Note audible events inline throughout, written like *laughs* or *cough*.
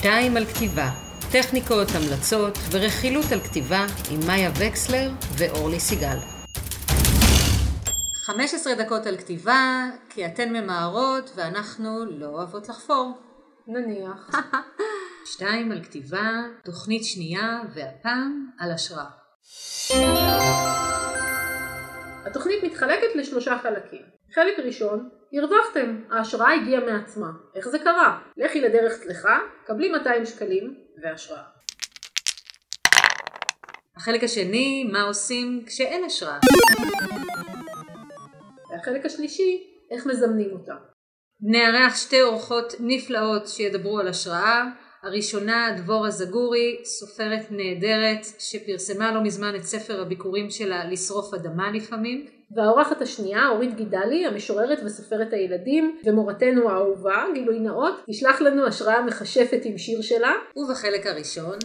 שתיים על כתיבה, טכניקות, המלצות ורכילות על כתיבה עם מאיה וקסלר ואורלי סיגל. 15 דקות על כתיבה, כי אתן ממהרות ואנחנו לא אוהבות לחפור. נניח. *laughs* שתיים על כתיבה, תוכנית שנייה, והפעם על השראה. התוכנית מתחלקת לשלושה חלקים. חלק ראשון, הרווחתם, ההשראה הגיעה מעצמה. איך זה קרה? לכי לדרך צלחה, קבלי 200 שקלים והשראה. החלק השני, מה עושים כשאין השראה. והחלק השלישי, איך מזמנים אותה. נארח שתי אורחות נפלאות שידברו על השראה. הראשונה, דבורה זגורי, סופרת נהדרת שפרסמה לא מזמן את ספר הביקורים שלה לשרוף אדמה לפעמים. והאורחת השנייה, אורית גידלי, המשוררת וסופרת הילדים, ומורתנו האהובה, גילוי נאות, תשלח לנו השראה מכשפת עם שיר שלה. ובחלק הראשון,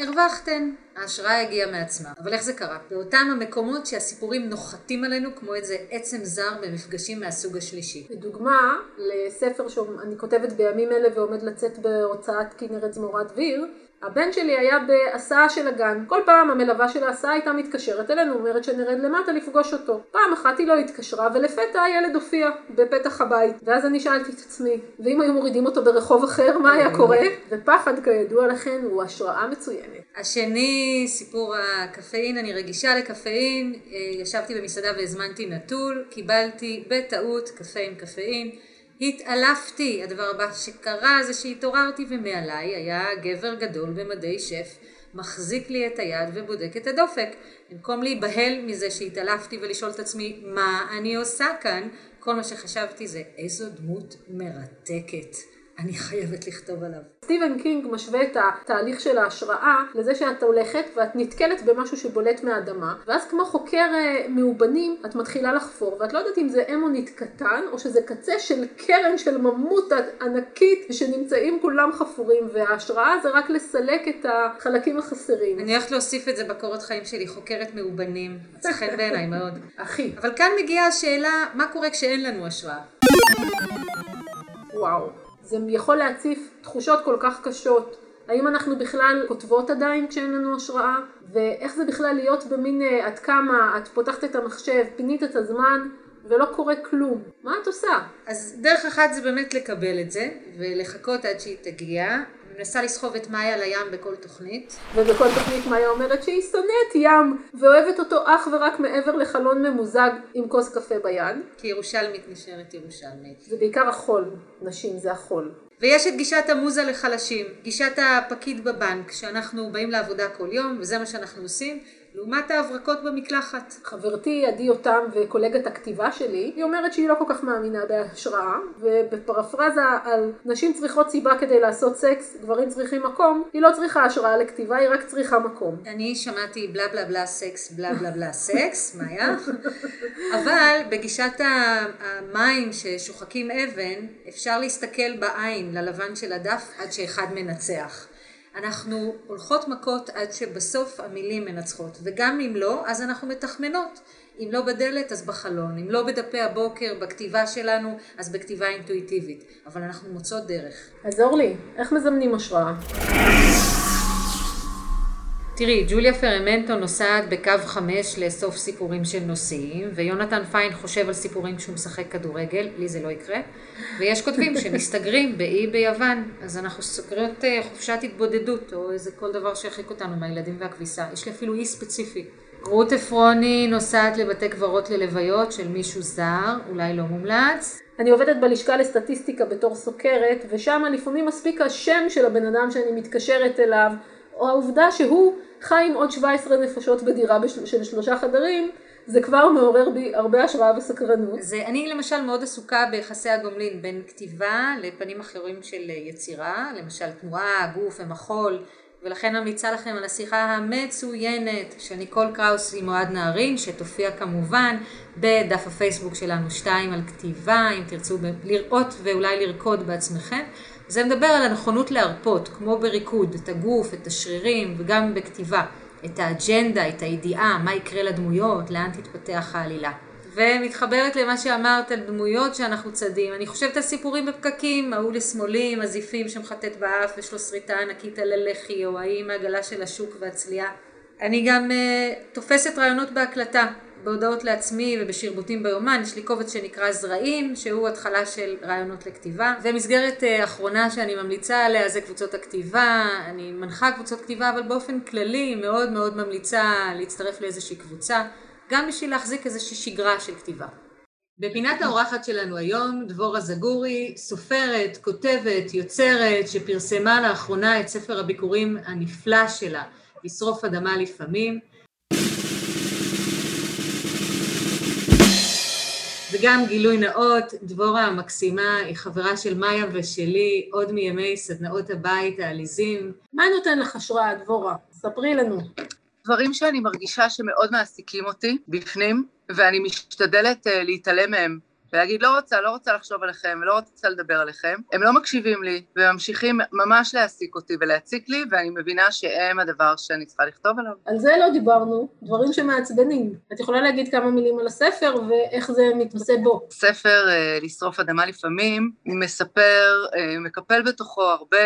הרווחתן, ההשראה הגיעה מעצמה. אבל איך זה קרה? באותם המקומות שהסיפורים נוחתים עלינו כמו איזה עצם זר במפגשים מהסוג השלישי. לדוגמה, לספר שאני כותבת בימים אלה ועומד לצאת בהוצאת כנרת זמורת דביר, הבן שלי היה בהסעה של הגן. כל פעם המלווה של ההסעה הייתה מתקשרת אלינו, אומרת שנרד למטה לפגוש אותו. פעם אחת היא לא התקשרה, ולפתע הילד הופיע בפתח הבית. ואז אני שאלתי את עצמי, ואם היו מורידים אותו ברחוב אחר, מה היה קורה? ופחד, כידוע לכם, הוא השראה מצוינת. השני, סיפור הקפאין, אני רגישה לקפאין, ישבתי במסעדה והזמנתי נטול, קיבלתי בטעות קפה עם קפאין. התעלפתי, הדבר הבא שקרה זה שהתעוררתי ומעליי היה גבר גדול במדי שף מחזיק לי את היד ובודק את הדופק. במקום להיבהל מזה שהתעלפתי ולשאול את עצמי מה אני עושה כאן, כל מה שחשבתי זה איזו דמות מרתקת. אני חייבת לכתוב עליו. סטיבן קינג משווה את התהליך של ההשראה לזה שאת הולכת ואת נתקלת במשהו שבולט מהאדמה ואז כמו חוקר מאובנים את מתחילה לחפור ואת לא יודעת אם זה אמונית קטן או שזה קצה של קרן של ממות ענקית שנמצאים כולם חפורים וההשראה זה רק לסלק את החלקים החסרים. אני הולכת להוסיף את זה בקורות חיים שלי, חוקרת מאובנים. מצא חן בעיניי מאוד. *laughs* אחי. אבל כאן מגיעה השאלה, מה קורה כשאין לנו השראה? וואו. זה יכול להציף תחושות כל כך קשות. האם אנחנו בכלל כותבות עדיין כשאין לנו השראה? ואיך זה בכלל להיות במין עד כמה את פותחת את המחשב, פינית את הזמן ולא קורה כלום. מה את עושה? אז דרך אחת זה באמת לקבל את זה ולחכות עד שהיא תגיע. מנסה לסחוב את מאיה לים בכל תוכנית. ובכל תוכנית מאיה אומרת שהיא שונאת ים ואוהבת אותו אך ורק מעבר לחלון ממוזג עם כוס קפה ביד. כי ירושלמית נשארת ירושלמית. זה בעיקר החול, נשים זה החול. ויש את גישת המוזה לחלשים, גישת הפקיד בבנק, שאנחנו באים לעבודה כל יום וזה מה שאנחנו עושים, לעומת ההברקות במקלחת. חברתי עדי יותם וקולגת הכתיבה שלי, היא אומרת שהיא לא כל כך מאמינה בהשראה, ובפרפרזה על נשים צריכות סיבה כדי לעשות סקס, גברים צריכים מקום, היא לא צריכה השראה לכתיבה, היא רק צריכה מקום. אני שמעתי בלה בלה בלה סקס, בלה בלה בלה סקס, *laughs* מאיה, אבל בגישת המים ששוחקים אבן, אפשר להסתכל בעין ללבן של הדף עד שאחד מנצח. אנחנו הולכות מכות עד שבסוף המילים מנצחות, וגם אם לא, אז אנחנו מתחמנות. אם לא בדלת, אז בחלון, אם לא בדפי הבוקר, בכתיבה שלנו, אז בכתיבה אינטואיטיבית. אבל אנחנו מוצאות דרך. אז אורלי, איך מזמנים השראה? תראי, ג'וליה פרמנטו נוסעת בקו חמש לאסוף סיפורים של נוסעים, ויונתן פיין חושב על סיפורים כשהוא משחק כדורגל, לי זה לא יקרה, ויש כותבים שמסתגרים באי ביוון, אז אנחנו סוגרות חופשת התבודדות, או איזה כל דבר שירחיק אותנו מהילדים והכביסה, יש לי אפילו אי ספציפי. רות עפרוני נוסעת לבתי קברות ללוויות של מישהו זר, אולי לא מומלץ. אני עובדת בלשכה לסטטיסטיקה בתור סוקרת, ושם לפעמים מספיק השם של הבן אדם שאני מתקשרת אליו, או העובדה שהוא חי עם עוד 17 נפשות בדירה של שלושה חדרים, זה כבר מעורר בי הרבה השראה וסקרנות. אז אני למשל מאוד עסוקה ביחסי הגומלין בין כתיבה לפנים אחרים של יצירה, למשל תנועה, גוף ומחול, ולכן ממליצה לכם על השיחה המצוינת של ניקול קראוס עם אוהד נהרין, שתופיע כמובן בדף הפייסבוק שלנו שתיים על כתיבה, אם תרצו לראות ואולי לרקוד בעצמכם. זה מדבר על הנכונות להרפות, כמו בריקוד, את הגוף, את השרירים, וגם בכתיבה, את האג'נדה, את הידיעה, מה יקרה לדמויות, לאן תתפתח העלילה. ומתחברת למה שאמרת על דמויות שאנחנו צדים. אני חושבת על סיפורים בפקקים, ההוא לשמאלי עם הזיפים שמחטט באף, יש לו שריטה ענקית על הלחי, או ההיא עם העגלה של השוק והצליעה. אני גם uh, תופסת רעיונות בהקלטה, בהודעות לעצמי ובשרבוטים ביומן, יש לי קובץ שנקרא זרעים, שהוא התחלה של רעיונות לכתיבה. ומסגרת uh, אחרונה שאני ממליצה עליה זה קבוצות הכתיבה, אני מנחה קבוצות כתיבה, אבל באופן כללי מאוד מאוד ממליצה להצטרף לאיזושהי קבוצה, גם בשביל להחזיק איזושהי שגרה של כתיבה. בפינת האורחת שלנו היום, דבורה זגורי, סופרת, כותבת, יוצרת, שפרסמה לאחרונה את ספר הביקורים הנפלא שלה, לשרוף אדמה לפעמים. וגם גילוי נאות, דבורה המקסימה היא חברה של מאיה ושלי עוד מימי סדנאות הבית העליזים. מה נותן לך השראה, דבורה? ספרי לנו. דברים שאני מרגישה שמאוד מעסיקים אותי בפנים, ואני משתדלת uh, להתעלם מהם. ולהגיד לא רוצה, לא רוצה לחשוב עליכם, ולא רוצה לדבר עליכם, הם לא מקשיבים לי, וממשיכים ממש להעסיק אותי ולהציק לי, ואני מבינה שהם הדבר שאני צריכה לכתוב עליו. על זה לא דיברנו, דברים שמעצבנים. את יכולה להגיד כמה מילים על הספר ואיך זה מתמצא בו. ספר uh, לשרוף אדמה לפעמים מספר, uh, מקפל בתוכו הרבה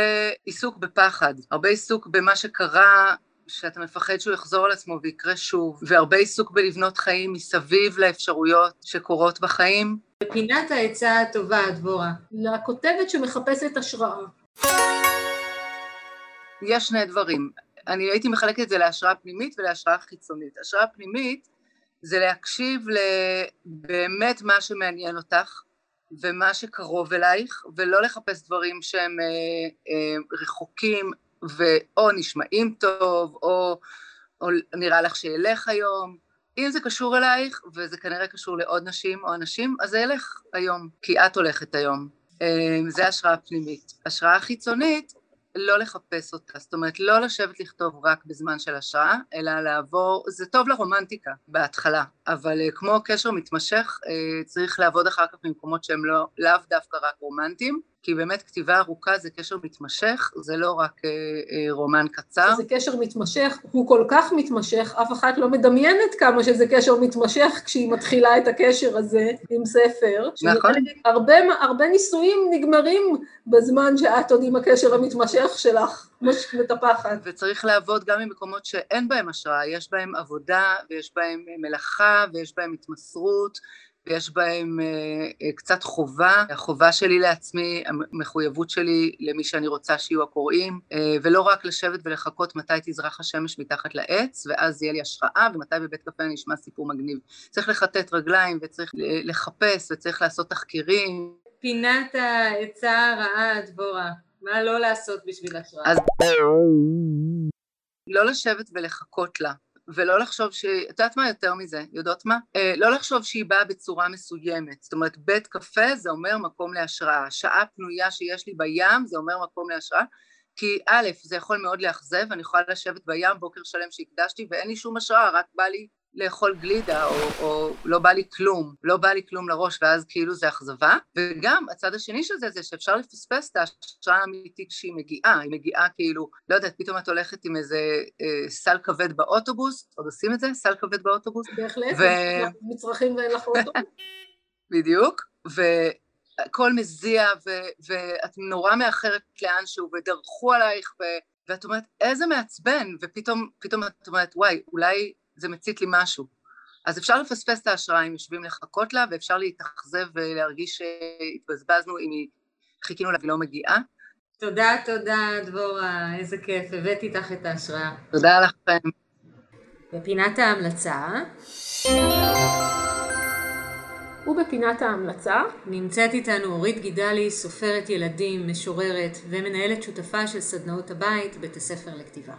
עיסוק בפחד, הרבה עיסוק במה שקרה שאתה מפחד שהוא יחזור על עצמו ויקרה שוב, והרבה עיסוק בלבנות חיים מסביב לאפשרויות שקורות בחיים. בפינת העצה הטובה, דבורה. לכותבת שמחפשת השראה. יש שני דברים. אני הייתי מחלקת את זה להשראה פנימית ולהשראה חיצונית. השראה פנימית זה להקשיב לבאמת מה שמעניין אותך ומה שקרוב אלייך, ולא לחפש דברים שהם אה, אה, רחוקים ואו נשמעים טוב, או, או נראה לך שילך היום. אם זה קשור אלייך, וזה כנראה קשור לעוד נשים או אנשים, אז זה ילך היום, כי את הולכת היום. אמ, זה השראה פנימית. השראה חיצונית, לא לחפש אותה, זאת אומרת לא לשבת לכתוב רק בזמן של השראה, אלא לעבור, זה טוב לרומנטיקה בהתחלה, אבל אה, כמו קשר מתמשך אה, צריך לעבוד אחר כך במקומות שהם לא, לאו דווקא רק רומנטיים, כי באמת כתיבה ארוכה זה קשר מתמשך, זה לא רק אה, אה, רומן קצר. זה קשר מתמשך, הוא כל כך מתמשך, אף אחת לא מדמיינת כמה שזה קשר מתמשך כשהיא מתחילה את הקשר הזה עם ספר. נכון. הרבה, הרבה ניסויים נגמרים בזמן שאת עוד עם הקשר המתמשך שלך. מטפחת. וצריך לעבוד גם במקומות שאין בהם השראה, יש בהם עבודה ויש בהם מלאכה ויש בהם התמסרות ויש בהם uh, קצת חובה, החובה שלי לעצמי, המחויבות שלי למי שאני רוצה שיהיו הקוראים, uh, ולא רק לשבת ולחכות מתי תזרח השמש מתחת לעץ, ואז יהיה לי השראה, ומתי בבית קפה אני אשמע סיפור מגניב. צריך לכתת רגליים, וצריך לחפש, וצריך לעשות תחקירים. פינת העצה הרעה, דבורה. מה לא לעשות בשביל השראה? אז... לא לשבת ולחכות לה. ולא לחשוב ש... את יודעת מה יותר מזה? יודעות מה? אה, לא לחשוב שהיא באה בצורה מסוימת. זאת אומרת, בית קפה זה אומר מקום להשראה. שעה פנויה שיש לי בים זה אומר מקום להשראה. כי א', זה יכול מאוד לאכזב, אני יכולה לשבת בים בוקר שלם שהקדשתי ואין לי שום השראה, רק בא לי לאכול גלידה, או, או לא בא לי כלום, לא בא לי כלום לראש, ואז כאילו זה אכזבה. וגם הצד השני של זה, זה שאפשר לפספס את ההשראה האמיתית כשהיא מגיעה, היא מגיעה כאילו, לא יודעת, פתאום את הולכת עם איזה אה, סל כבד באוטובוס, עוד עושים את זה? סל כבד באוטובוס? בהחלט, ו... מצרכים ואין לך אוטובוס. *laughs* בדיוק, והכל מזיע, ו- ואת נורא מאחרת לאנשהו, ודרכו עלייך, ו- ואת אומרת, איזה מעצבן, ופתאום את אומרת, וואי, אולי זה מצית לי משהו. אז אפשר לפספס את ההשראה אם יושבים לחכות לה, ואפשר להתאכזב ולהרגיש שהתבזבזנו אם היא חיכינו לה והיא לא מגיעה. תודה, תודה, דבורה, איזה כיף, הבאתי איתך את ההשראה. תודה לכם. בפינת ההמלצה. ובפינת ההמלצה נמצאת איתנו אורית גידלי, סופרת ילדים, משוררת ומנהלת שותפה של סדנאות הבית, בית הספר לכתיבה.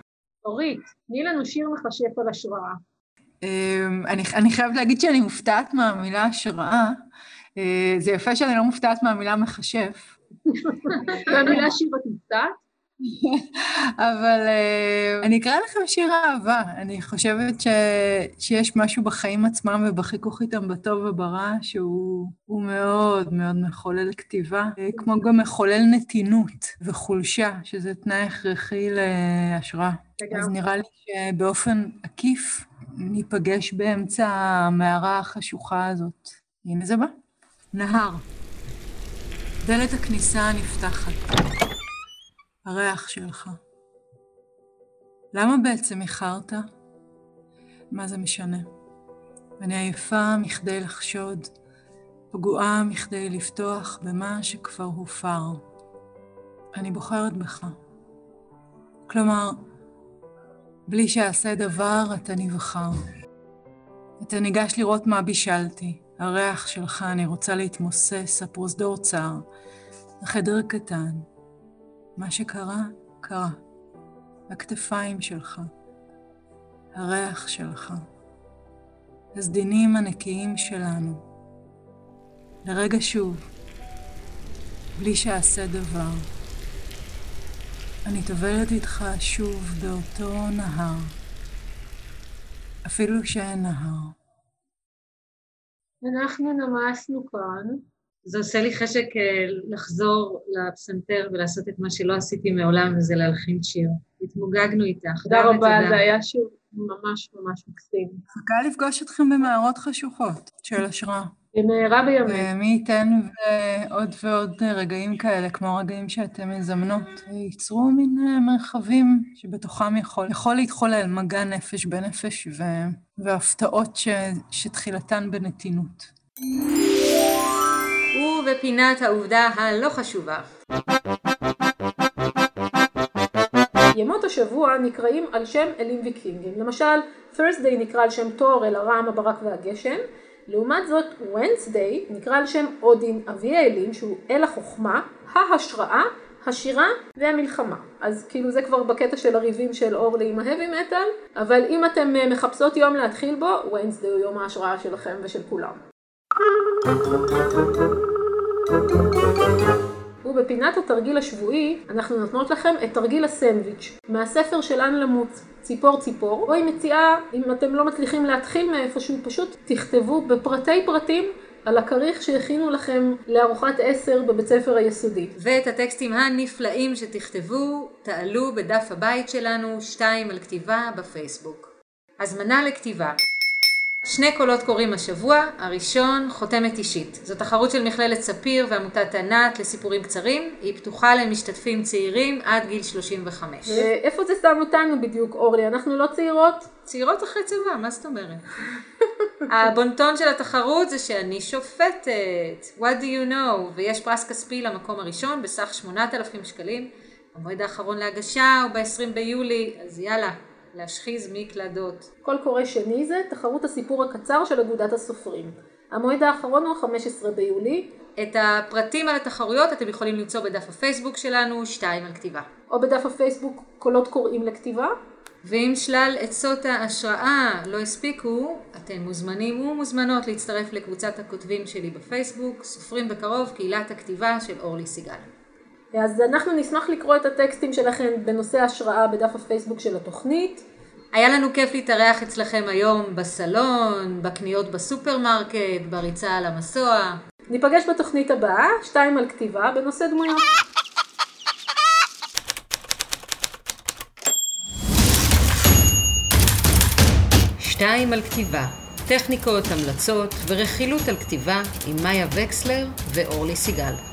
אורית, תני לנו שיר מכשף על השראה. אמ, אני, אני חייבת להגיד שאני מופתעת מהמילה השראה. אה, זה יפה שאני לא מופתעת מהמילה מכשף. *laughs* מהמילה שיר את מופתעת? *laughs* אבל uh, אני אקרא לכם שיר אהבה. אני חושבת ש, שיש משהו בחיים עצמם ובחיכוך איתם בטוב וברע שהוא מאוד מאוד מחולל כתיבה, אה, כמו גם מחולל נתינות וחולשה, שזה תנאי הכרחי להשראה. אז נראה לי שבאופן עקיף ניפגש באמצע המערה החשוכה הזאת. הנה זה בא. נהר. דלת הכניסה נפתחת. הריח שלך. למה בעצם איחרת? מה זה משנה? אני עייפה מכדי לחשוד, פגועה מכדי לפתוח במה שכבר הופר. אני בוחרת בך. כלומר, בלי שאעשה דבר, אתה נבחר. אתה ניגש לראות מה בישלתי, הריח שלך, אני רוצה להתמוסס, הפרוזדור צר, החדר קטן. מה שקרה, קרה. הכתפיים שלך, הריח שלך, הסדינים הנקיים שלנו. לרגע שוב, בלי שאעשה דבר. אני טובלת איתך שוב באותו נהר, אפילו שאין נהר. אנחנו נמאסנו כאן. זה עושה לי חשק אה, לחזור לפסנתר ולעשות את מה שלא עשיתי מעולם, וזה להלחין שיר. התמוגגנו איתך. תודה רבה, זה היה שיר ממש ממש מקסים. מחכה לפגוש אתכם במערות חשוכות של השראה. במהרה בימינו. ומי ייתן ועוד ועוד רגעים כאלה, כמו הרגעים שאתם מזמנות, ייצרו מין אה, מרחבים שבתוכם יכול, יכול להתחולל מגע נפש בנפש ו, והפתעות ש, שתחילתן בנתינות. ובפינת העובדה הלא חשובה. ימות השבוע נקראים על שם אלים ויקינגים. למשל, Thursday נקרא על שם תור, אל הרעם, הברק והגשם. לעומת זאת, Wednesday נקרא על שם אודין, אבי האלים, שהוא אל החוכמה, ההשראה, השירה והמלחמה. אז כאילו זה כבר בקטע של הריבים של אורלי עם ההאבי מטאל, אבל אם אתם אה, מחפשות יום להתחיל בו, Wednesday הוא יום ההשראה שלכם ושל כולם. ובפינת התרגיל השבועי אנחנו נותנות לכם את תרגיל הסנדוויץ' מהספר של אן למוץ, ציפור ציפור, בו היא מציעה, אם אתם לא מצליחים להתחיל מאיפשהו, פשוט תכתבו בפרטי פרטים על הכריך שהכינו לכם לארוחת עשר בבית ספר היסודי. ואת הטקסטים הנפלאים שתכתבו, תעלו בדף הבית שלנו, שתיים על כתיבה בפייסבוק. הזמנה לכתיבה שני קולות קוראים השבוע, הראשון חותמת אישית. זו תחרות של מכללת ספיר ועמותת ענת לסיפורים קצרים, היא פתוחה למשתתפים צעירים עד גיל 35. ואיפה זה שם אותנו בדיוק, אורלי? אנחנו לא צעירות? צעירות אחרי צבא, מה זאת אומרת? *laughs* הבונטון של התחרות זה שאני שופטת, what do you know, ויש פרס כספי למקום הראשון בסך 8,000 שקלים. המועד האחרון להגשה הוא ב-20 ביולי, אז יאללה, להשחיז מקלדות. קול קורא שני זה תחרות הסיפור הקצר של אגודת הסופרים. המועד האחרון הוא 15 ביולי. את הפרטים על התחרויות אתם יכולים למצוא בדף הפייסבוק שלנו, שתיים על כתיבה. או בדף הפייסבוק קולות קוראים לכתיבה. ואם שלל עצות ההשראה לא הספיקו, אתן מוזמנים ומוזמנות להצטרף לקבוצת הכותבים שלי בפייסבוק, סופרים בקרוב, קהילת הכתיבה של אורלי סיגל. אז אנחנו נשמח לקרוא את הטקסטים שלכם בנושא השראה בדף הפייסבוק של התוכנית. היה לנו כיף להתארח אצלכם היום בסלון, בקניות בסופרמרקט, בריצה על המסוע. ניפגש בתוכנית הבאה, שתיים על כתיבה, בנושא דמויות. שתיים על כתיבה, טכניקות, המלצות ורכילות על כתיבה עם מאיה וקסלר ואורלי סיגל.